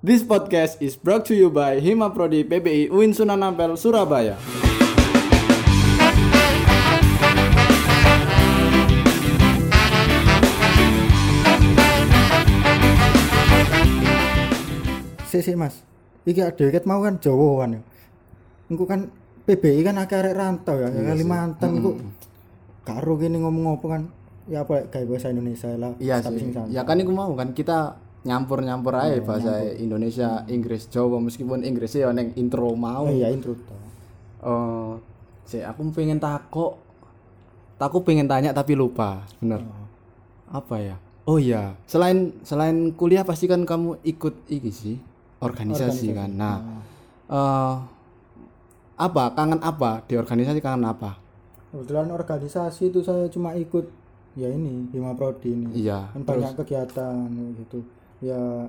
This podcast is brought to you by Hima Prodi PBI UIN Sunan Ampel Surabaya. sih mas. Iki ada ket mau kan Jawa kan ya? Engko kan PBI kan akeh rantau ya Iya Kalimantan iku karo gini ngomong apa kan? Ya apa kayak bahasa Indonesia lah Iya sih. Ya kan iku mau kan kita nyampur-nyampur aja bahasa Indonesia, Inggris, Jawa meskipun Inggrisnya ya neng intro mau. oh iya intro toh Oh, sih aku pengen takok. Aku pengen tanya tapi lupa. Bener. Apa ya? Oh iya, selain selain kuliah pasti kan kamu ikut iki sih, organisasi, kan. Nah, eh apa? Kangen apa? Di organisasi kangen apa? kebetulan organisasi itu saya cuma ikut ya ini Hima Prodi ini Iya. kan banyak kegiatan gitu ya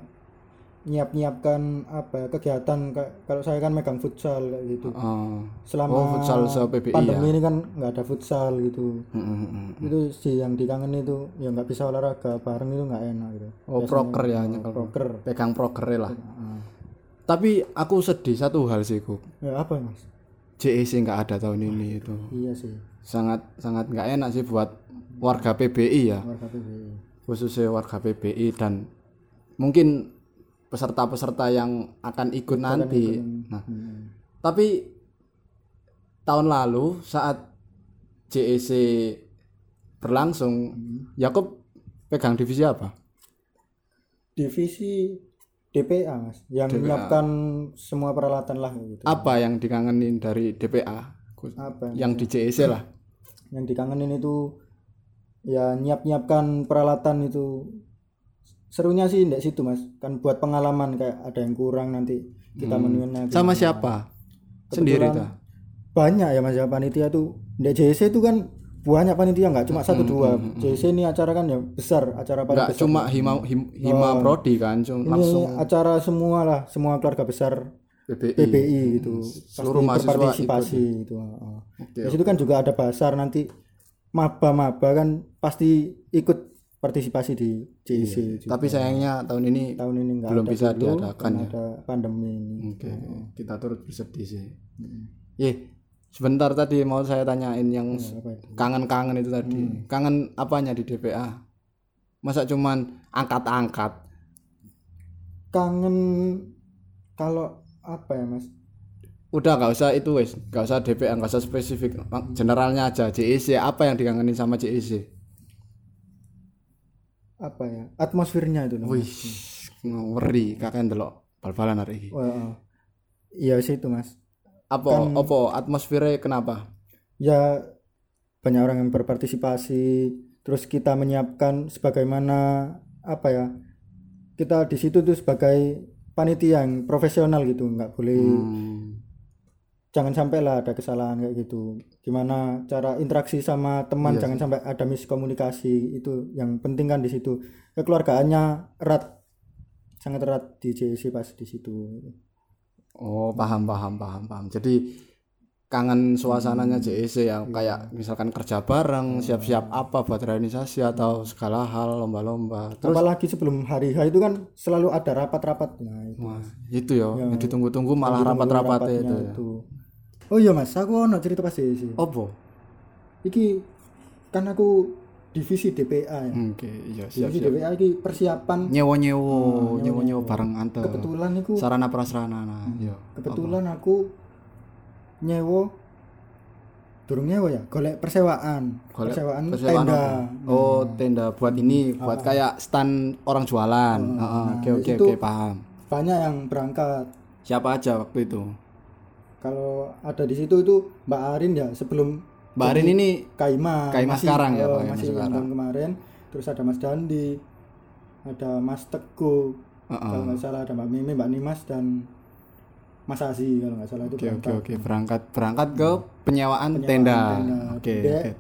nyiap nyiapkan apa ya, kegiatan ka- kalau saya kan megang futsal kayak gitu eh, selama oh, futsal PBI ya. pandemi ini kan nggak ada futsal gitu Mm, mm, mm. itu sih yang dikangen itu ya nggak bisa olahraga bareng itu nggak enak gitu Oh, proker ya nyekel. proker Pegang proker lah. Tapi aku sedih satu hal sih, Kuk. ya apa mas JEC nggak ada tahun ini itu. iya sih Sangat sangat nggak enak sih buat warga PBI ya. warga PBI khususnya warga PBI dan mungkin peserta-peserta yang akan ikut nanti. Nah, Hmm. tapi tahun lalu saat JEC berlangsung, Yakob pegang divisi apa? divisi DPA mas yang menyiapkan semua peralatan lah gitu Apa yang dikangenin dari DPA? Apa Yang di JEC lah. yang dikangenin itu ya nyiap nyiapkan peralatan itu serunya sih di situ mas. Kan buat pengalaman kayak ada yang kurang nanti kita menunya Sama siapa? Sendiri ta? banyak ya mas ya. Panitia tuh di JC itu kan banyak panitia nggak cuma satu dua. JC ini acara kan ya besar acara paling besar. cuma hima him- hima prodi kan, cuma ini langsung acara semua lah semua keluarga besar PBI. PBI gitu. Seluruh Pasti mahasiswa berpartisipasi gitu heeh. Oke, di situ kan juga ada basar nanti maba-maba kan pasti ikut partisipasi di JC juga. Tapi sayangnya tahun ini tahun ini nggak belum ada bisa dulu, diadakan ya. ada pandemi ini Oke, kita turut bersedih sih. Ye, sebentar tadi mau saya tanyain yang itu? kangen-kangen itu tadi. Kangen apanya di DPA? Masa cuman angkat-angkat? kangen kalau apa ya mas Udah nggak usah itu wes, nggak usah DPA, nggak usah spesifik, generalnya aja. JEC apa yang dikangenin sama JEC? Apa ya? Atmosfernya itu Wih, ngeri kakek delok bal-balan hari ini. Wah, iya sih itu mas. Apa apa atmosfernya kenapa? ya banyak orang yang berpartisipasi terus kita menyiapkan sebagaimana apa ya kita di situ tuh sebagai panitia yang profesional gitu nggak boleh Hmm, jangan sampai lah ada kesalahan kayak gitu gimana cara interaksi sama teman Iya jangan sampai ada miskomunikasi itu yang penting kan di situ kekeluargaannya erat sangat erat di JC pas di situ Oh, paham paham paham paham. Jadi kangen suasananya JEC yang kayak misalkan kerja bareng, siap-siap apa buat realisasi atau segala hal lomba-lomba. Terus apalagi sebelum hari H itu kan selalu ada rapat-rapatnya itu. wah, itu ya, yang ditunggu-tunggu malah rapat-rapatnya itu. rapatnya ya. Oh iya mas aku ono cerita pas JC Opo? iki kan aku divisi DPA ya Oke, iya siap divisi siap. DPA iki persiapan Nyewo-nyewo, nyewo-nyewo bareng ante. kebetulan iku Sarana prasarana nah, iya. kebetulan aku nyewo durung nyewo ya golek persewaan Golek persewaan, persewaan tenda apa? Oh, tenda buat ini, buat kayak stand orang jualan. Heeh, Oke oke itu- oke, paham. banyak yang berangkat Siapa aja waktu itu? Kalau ada di situ itu Mbak Arin ya sebelum Mbak Arin ini Kaima Kaima masih- sekarang ya, oh, Pak, Kaima masih sekarang. kemarin terus ada Mas Dandi ada Mas Teguh Heeh. kalau nggak salah ada Mbak Mimi Mbak Nimas dan Mas Azi kalau nggak salah itu Oke oke berangkat. oke berangkat berangkat ke penyewaan, tenda. tenda. Oke Dia, oke.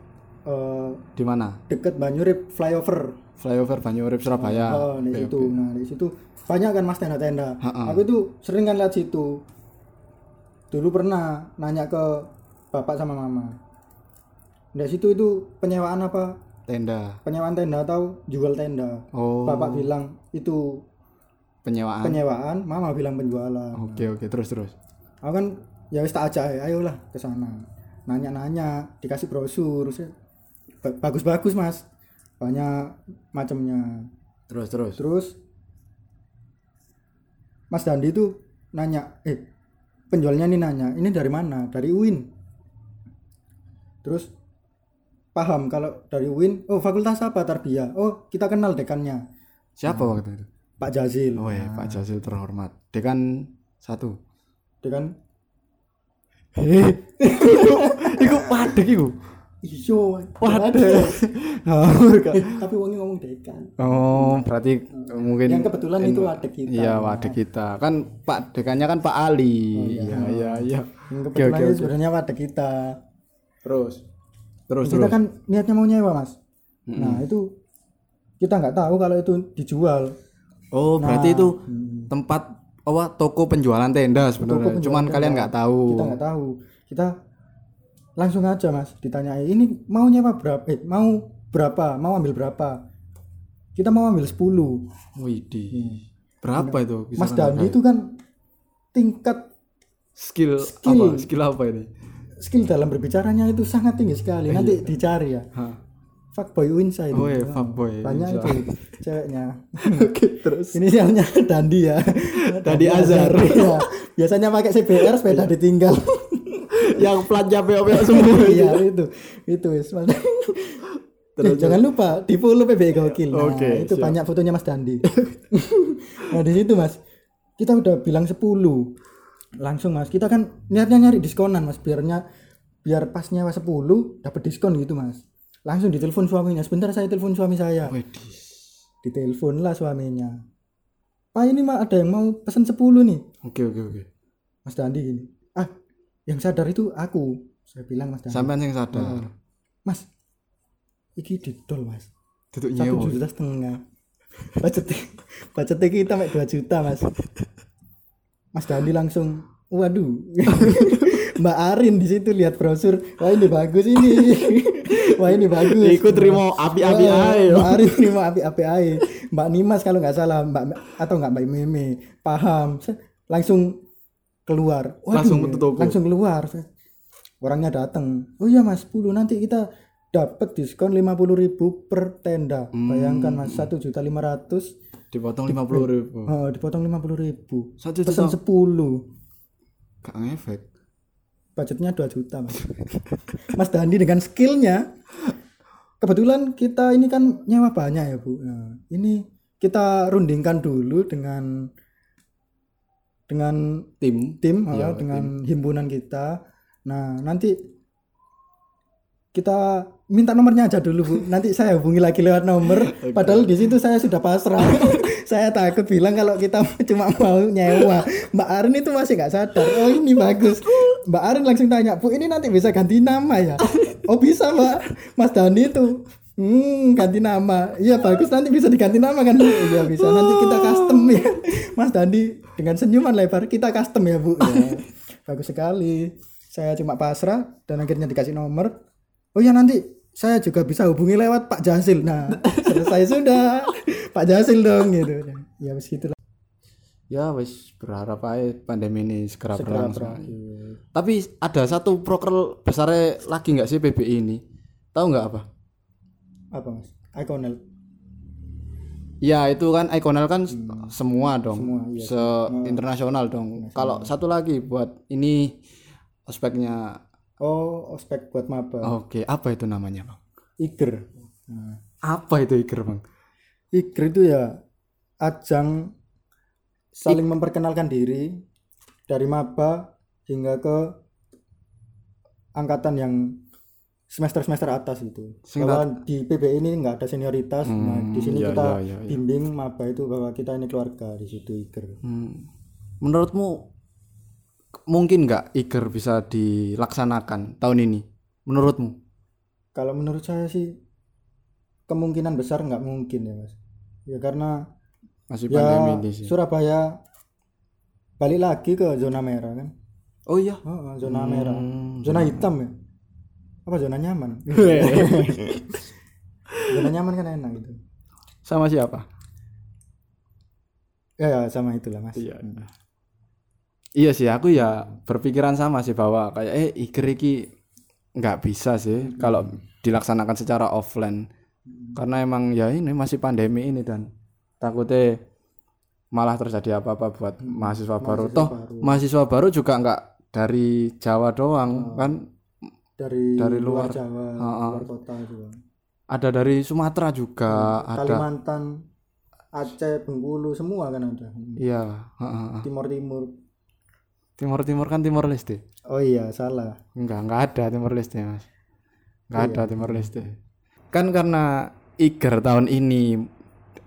eh, Di mana? deket Banyurip flyover Flyover Banyurip Surabaya. oh di Oke, situ oke. nah di situ banyak kan mas tenda-tenda aku itu sering kan lihat situ dulu pernah nanya ke bapak sama mama. Di situ itu penyewaan apa? Tenda. penyewaan tenda atau jual tenda. Oh. bapak bilang itu penyewaan. penyewaan mama bilang penjualan. Oke oke. Terus terus. Aku kan ya wis tak ajak ayolah ke sana. Nanya-nanya dikasih brosur. Ba- bagus-bagus mas. Banyak macamnya terus terus. Terus Mas Dandi itu nanya eh penjualnya ini nanya ini dari mana? Dari UIN. Terus paham kalau dari UIN oh fakultas apa tarbiyah? Oh kita kenal dekannya. Siapa waktu itu? Pak Jazil. Oh ya Pak Jazil terhormat. Dekan satu. Dekan? Iku padek iku iyo ngawur kak. Eh, tapi wongnya ngomong dekan. Oh berarti mungkin yang kebetulan itu ada kita. iya wadah kita. Kan Pak dekannya kan Pak Ali. Iya. Iya iya yang oke kebetulan itu oke sebenarnya ada kita. Terus. Terus kita terus. kan niatnya mau nyewa mas. Nah itu kita nggak tahu kalau itu dijual. Oh berarti itu tempat apa toko penjualan tenda sebenarnya. Cuman kalian nggak tahu. Kita nggak tahu. Kita langsung aja mas ditanyai ini mau nyewa berapa eh mau berapa mau ambil berapa kita mau ambil 10 Widih. Berapa itu? Bisa mas Dandi itu kan tingkat skill, Skill. apa? Skill apa ini? skill dalam berbicaranya itu sangat tinggi sekali nanti dicari ya Hah. fuckboy Winsa itu Oh ya, fuckboy. banyak itu ceweknya Oke, terus. inisialnya Dandi ya Dandi Azhar. ya. biasanya pakai CBR sepeda ditinggal Yang platnya PO semua. iya itu. Itu. Eh, jangan lupa di follow PBI Gokil. Nah, Oke, itu siap. banyak fotonya Mas Dandi. Nah di situ Mas kita udah bilang 10 langsung Mas kita kan niatnya nyari diskonan Mas biarnya biar pas nyewa 10 dapat diskon gitu Mas. Langsung ditelepon suaminya. Sebentar saya telepon suami saya. Ditelepon lah suaminya. Pak ini mah ada yang mau pesan 10 nih. Oke, oke, oke. Mas Dandi gini yang sadar itu aku. Saya bilang Mas Sampean yang sadar. Mas iki didol Mas. Satu juta setengah. Budget budgetnya kita sampai 2 juta Mas. Mas Dandi langsung waduh. Mbak Arin di situ lihat brosur wah ini bagus ini. Wah ini bagus. Ikut terima api-api ae. Mbak Arin terima api-api ae. Mbak Nimas kalau nggak salah Mbak atau nggak Mbak Meme paham. Langsung keluar Waduh, Langsung toko. langsung keluar orangnya datang oh iya mas 10 nanti kita dapat diskon 50.000 per tenda Hmm. bayangkan mas satu juta lima ratus Dipotong 50 ribu. oh, dipotong 50.000 Satu pesan juta. 10 Gak ngefek. budgetnya 2 juta mas mas Dandi dengan skillnya kebetulan kita ini kan nyewa banyak ya bu nah, ini kita rundingkan dulu dengan dengan Tim. tim uh, dengan himpunan kita. Nah nanti kita minta nomornya aja dulu bu. Nanti saya hubungi lagi lewat nomor. Padahal di situ saya sudah pasrah. Saya takut bilang kalau kita cuma mau nyewa. Mbak Arin itu masih nggak sadar. Oh ini bagus. Mbak Arin langsung tanya bu ini nanti bisa ganti nama ya? Oh bisa mbak. Mas Dani itu. Hmm, ganti nama. Iya bagus. Nanti bisa diganti nama kan? Iya bisa. Nanti kita custom ya. Mas Dandi dengan senyuman lebar kita custom ya, Bu. Ya. Bagus sekali. Saya cuma pasrah dan akhirnya dikasih nomor. Oh ya nanti saya juga bisa hubungi lewat Pak Jasil. Nah, selesai sudah. Pak Jasil dong gitu. Ya wis gitu lah. Ya wis berharap aja pandemi ini segera, Segera berlangsung. berakhir. Tapi ada satu proker besarnya lagi nggak sih PBI ini? Tahu nggak apa? Apa Mas? Iconel. Ya itu kan Iconel kan semua dong, Semua, iya. se internasional dong. Kalau satu lagi buat ini ospeknya, Oh, ospek buat maba. oke apa itu namanya bang? Iger. Nah, Apa itu Iker bang? Iger itu ya ajang saling memperkenalkan diri dari maba hingga ke angkatan yang semester-semester atas gitu. Bahwa di PBI ini nggak ada senioritas. nah, di sini iya, kita iya, iya, iya. bimbing maba itu bahwa kita ini keluarga di situ Iger. Hmm. Menurutmu mungkin nggak Iker bisa dilaksanakan tahun ini? Menurutmu? Kalau menurut saya sih kemungkinan besar nggak mungkin ya mas. Ya karena Masih ya pandemi ini sih. Surabaya balik lagi ke zona merah kan. Oh iya. Oh, zona merah. Hmm, Zona hitam ya? Apa zona nyaman? zona nyaman kan enak gitu. Sama siapa? ya, ya sama itulah mas Iya. Iya sih, aku ya berpikiran sama sih bahwa kayak eh Iger iki nggak bisa sih kalau dilaksanakan secara offline. Karena emang ya ini masih pandemi ini dan takutnya malah terjadi apa-apa buat mahasiswa baru. Toh mahasiswa baru juga nggak dari Jawa doang kan dari Dari luar, luar. Jawa luar kota juga ada dari Sumatera juga ada. Kalimantan Aceh Bengkulu semua kan ada Iya, heeh, heeh. Timur Timur Timur Timur kan Timor Leste. oh iya salah Enggak, enggak ada Timor Leste, Mas. Enggak ada Timor Leste. Kan karena Iger tahun ini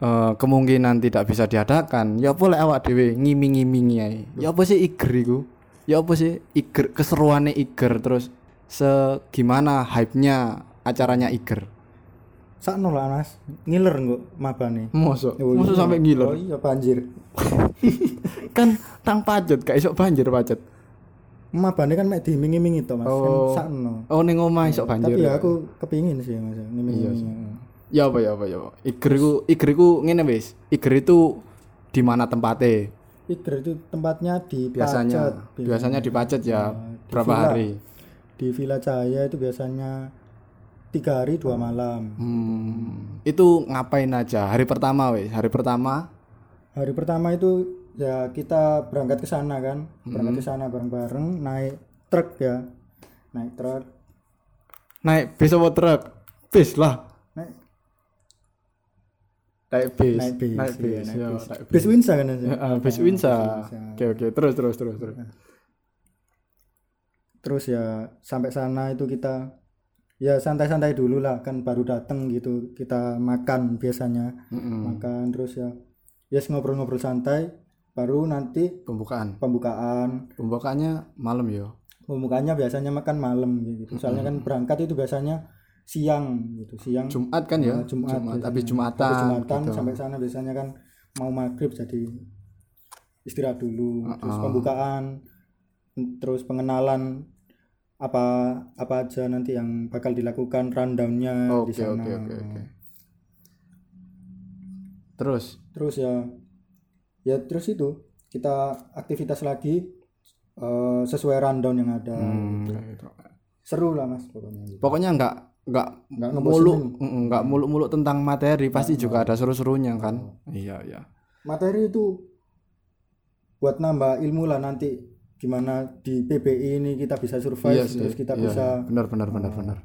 eh, kemungkinan tidak bisa diadakan, ya boleh awak dhewe ngiming-ngimingi ae. Ya apa sih Iger iku? Ya apa sih Iger keseruannya Iger terus segimana hype-nya acaranya Iger? sakno lah mas ngiler nggak mabane Mosok, Oh, mosok iya. sampai ngiler. oh iya banjir Kan tang pacet, gak isok banjir pacet. mabane kan mek dimingi-mingi to mas Oh. kan sakno Oh ning omah isok banjir. tapi ya aku kepingin sih mas ngimingi Ya apa ya apa ya. apa. Iger iku Iger iku ngene wis. Iger itu di mana tempatnya? Iger itu tempatnya di Biasanya Pacet. biasanya di Pacet ya. di berapa villa. hari? Di Villa Cahaya itu biasanya tiga hari dua malam Hmm, itu ngapain aja? Hari pertama wis. Hari pertama hari pertama itu ya kita berangkat ke sana kan Hmm. berangkat ke sana bareng-bareng naik truk ya naik truk naik bis apa truk? Bis lah. naik Naik bis. naik bis, Naik iya, bis. ya, bis. naik bis. bis Winsa kan Mas? Ah, bis Winsa. Oke oke. Terus terus terus terus. Terus ya sampai sana itu kita ya santai-santai dulu lah kan baru datang gitu kita makan biasanya Mm-mm. makan terus ya ya ngobrol-ngobrol santai baru nanti Pembukaan. pembukaan Pembukaannya malam ya. pembukaannya biasanya makan malam gitu soalnya kan berangkat itu biasanya siang gitu siang Jumat kan ya? Jumat, Jumat. Habis Jumatan. Habis Jumatan gitu. sampai sana biasanya kan mau maghrib jadi istirahat dulu terus pembukaan terus pengenalan apa apa aja nanti yang bakal dilakukan rundownnya di Oke sana. oke oke oke. Terus? Terus ya ya terus itu kita aktivitas lagi eh, sesuai rundown yang ada. Hmm, gitu. seru lah mas pokoknya. Gitu. pokoknya nggak nggak Nggak muluk nggak muluk-muluk tentang materi pasti juga ada seru-serunya kan? Iya iya. Materi itu buat nambah ilmu lah nanti gimana di PBI ini kita bisa survive Iya sih, terus kita iya, bisa iya. benar benar benar benar.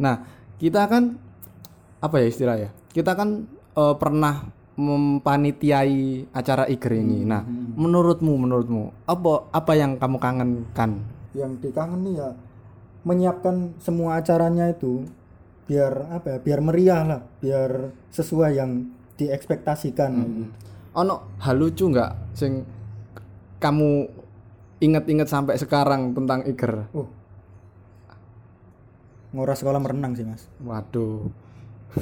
Nah kita kan apa ya istilah ya kita kan eh, pernah mempanitiai acara Iger ini. Nah menurutmu menurutmu apa apa yang kamu kangenkan? Yang dikangen nih ya menyiapkan semua acaranya itu biar apa ya biar meriah lah biar sesuai yang diekspektasikan. Gitu. ono hal lucu nggak sing kamu inget-inget sampai sekarang tentang Iger. Oh. Nguras sekolah merenang sih mas. Waduh.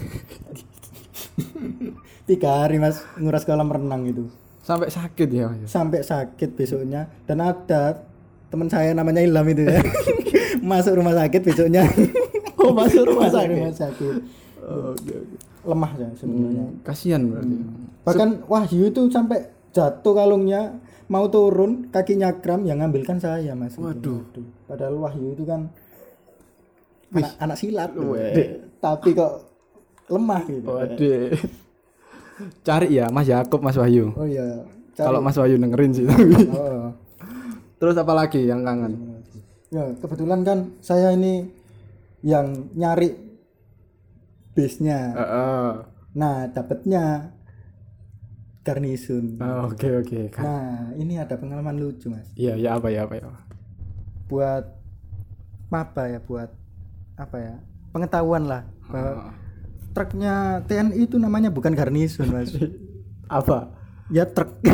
Tiga hari mas nguras kolam renang itu. Sampai sakit ya Mas? sampai sakit besoknya. Dan ada teman saya namanya Ilham itu ya. Masuk rumah sakit besoknya. Oh masuk rumah masuk sakit? rumah sakit. Oke oke. Lemah ya sebenarnya. Kasihan berarti. Bahkan Wahyu itu sampai jatuh kalungnya mau turun kakinya kram yang ngambilkan saya mas Itu. Waduh. padahal Wahyu itu kan anak, anak silat tapi kok lemah gitu Waduh. Cari ya Mas Yakob, Mas Wahyu. oh iya cari- Kalau Mas Wahyu dengerin sih tapi. oh. Terus apa lagi yang kangen? Ya, kebetulan kan saya ini yang nyari bisnya. Heeh. Nah, dapatnya garnisun. Oh, Oke oke. Kan. Nah, ini ada pengalaman lucu, Mas. Iya ya apa ya apa ya. Buat apa ya, buat apa ya? Pengetahuan lah bahwa truknya TNI itu namanya bukan garnisun, Mas. Apa? ya truk.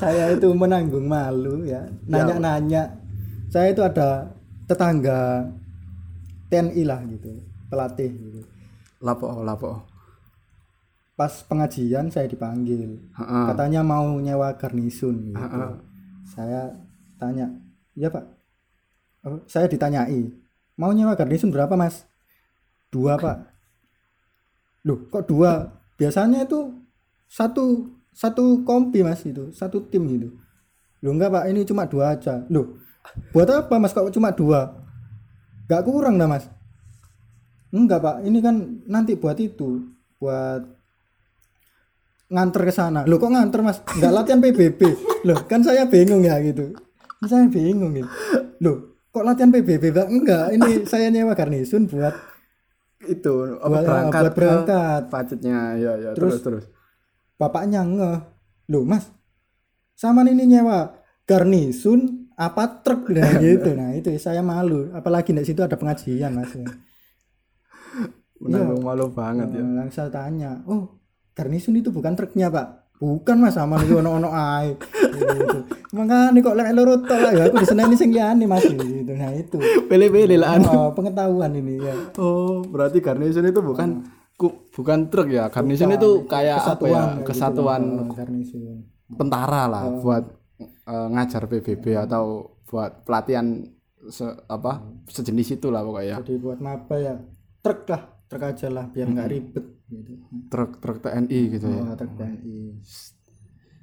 saya itu menanggung malu ya, nanya-nanya. Saya itu ada tetangga TNI lah gitu, pelatih gitu. Lapo lapo. Pas pengajian saya dipanggil. Heeh. Katanya mau nyewa garnisun gitu. Heeh. Saya tanya, "Ya, Pak." Oh, saya ditanyai, "Mau nyewa garnisun berapa, Mas?" "Dua, Pak." Loh, kok dua? Biasanya itu satu satu kompi mas itu satu tim itu lo enggak pak ini cuma dua aja lo buat apa mas kok cuma dua gak kurang dah mas enggak pak ini kan nanti buat itu buat nganter ke sana. Lo kok nganter mas? Nggak latihan PBB lo kan saya bingung ya gitu. Kan saya bingung gitu lo kok latihan PBB Pak? enggak. Ini saya nyewa garnisun buat itu apa, Buat- berangkat buat berangkat. budgetnya ya ya terus Terus- terus. bapaknya ngeh. Loh mas sama ini nyewa garnisun apa truk? Nah gitu. Nah itu saya malu. Apalagi di situ ada pengajian mas. Menanggung malu banget ya. Langsung saya tanya oh garnisun itu bukan truknya pak. Bukan mas sama nih ono ono ai gitu. makanya kok lek loro tok lah ya aku di sana ini sing liyane mas. Gitu nah itu. Pilih-pilih lah anu. oh, pengetahuan ini ya. Oh berarti garnison itu bukan ku- bukan truk ya? Garnison Bukan, itu kayak apa ya? Kesatuan gitu. kesatuan Oh, garnisun. tentara lah buat eh, ngajar PBB atau buat pelatihan se- apa sejenis itu lah pokoknya. Jadi buat apa ya truk lah truk aja lah biar nggak ribet gitu truk truk TNI gitu ya? Oh, truk TNI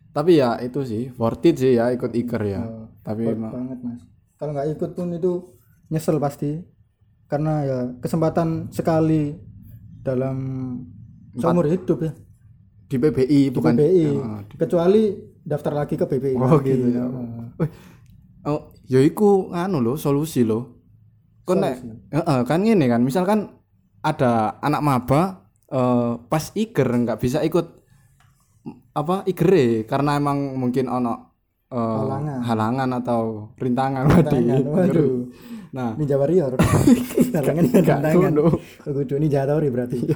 tapi ya itu sih worth it sih ya ikut iker ya. Oh, tapi emang banget mas. Kalau nggak ikut pun itu nyesel pasti. Karena ya kesempatan sekali dalam seumur hidup ya. Di PBI bukan? PBI Ah, kecuali daftar lagi ke PBI Oh, lagi. gitu ya. Oh. Oh, ya iku anu loh solusi loh. Nek Heeh, kan gini kan, misalkan ada anak maba eh, pas iger nggak bisa ikut apa igere karena emang mungkin ono eh, Halangan. halangan atau rintangan tadi. Rintangan, waduh. Nah, Ninja Warrior Halangan ini Nggak tangan kudu. Oh, Ninja Warrior berarti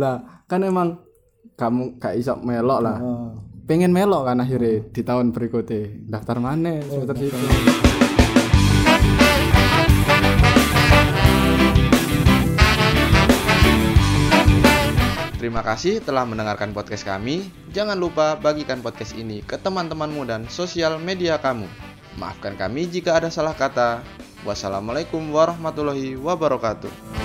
lah kan emang kamu gak iso melok lah. oh. Pengen melok kan akhirnya di tahun berikutnya. Daftar mana semester situ. Terima kasih telah mendengarkan podcast kami. Jangan lupa bagikan podcast ini ke teman-temanmu dan sosial media kamu. Maafkan kami jika ada salah kata. Wassalamualaikum warahmatullahi wabarakatuh.